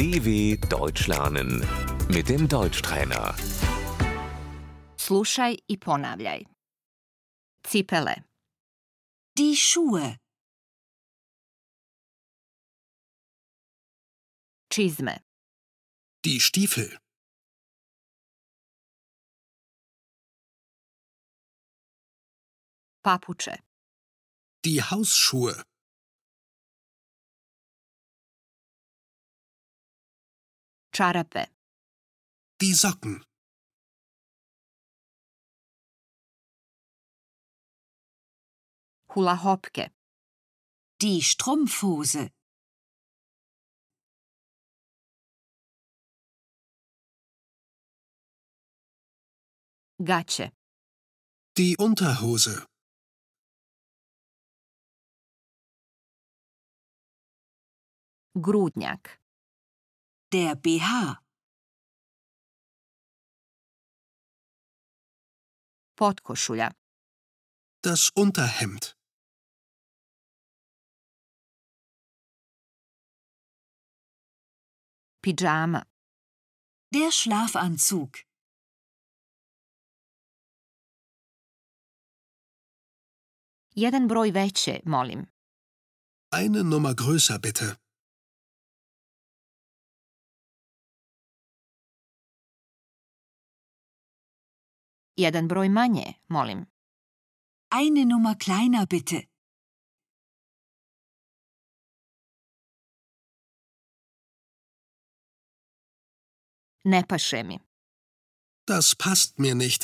DW Deutsch lernen mit dem Deutschtrainer. Slušaj i ponavljaj. Cipele, Die Schuhe, čizme, Die Stiefel. papuče, Die Hausschuhe. Čarape, Die Socken. hula hopke, die Strumpfhose, gaće, Die Unterhose. grudnjak, der BH, potkošulja, Das Unterhemd. pidžama, der Schlafanzug, jedan broj veće, molim. Eine Nummer größer bitte. Jedan broj manje, molim. eine Nummer kleiner bitte, Ne paše mi. Das passt mir nicht.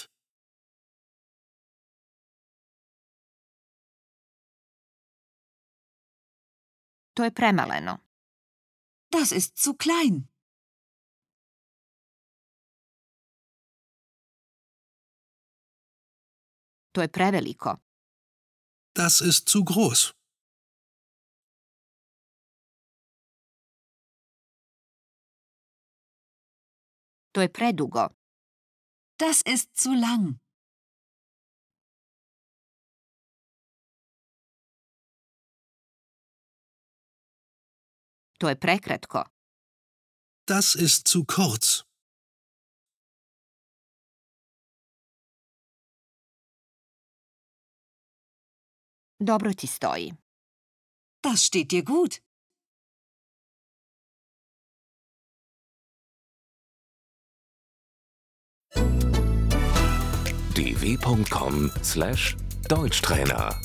To je premaleno. das ist zu klein, To je preveliko. Das ist zu groß. To je predugo. das ist zu lang, To je prekratko. Das ist zu kurz. Dobro ti stoji. das steht dir gut. dw.com/deutschtrainer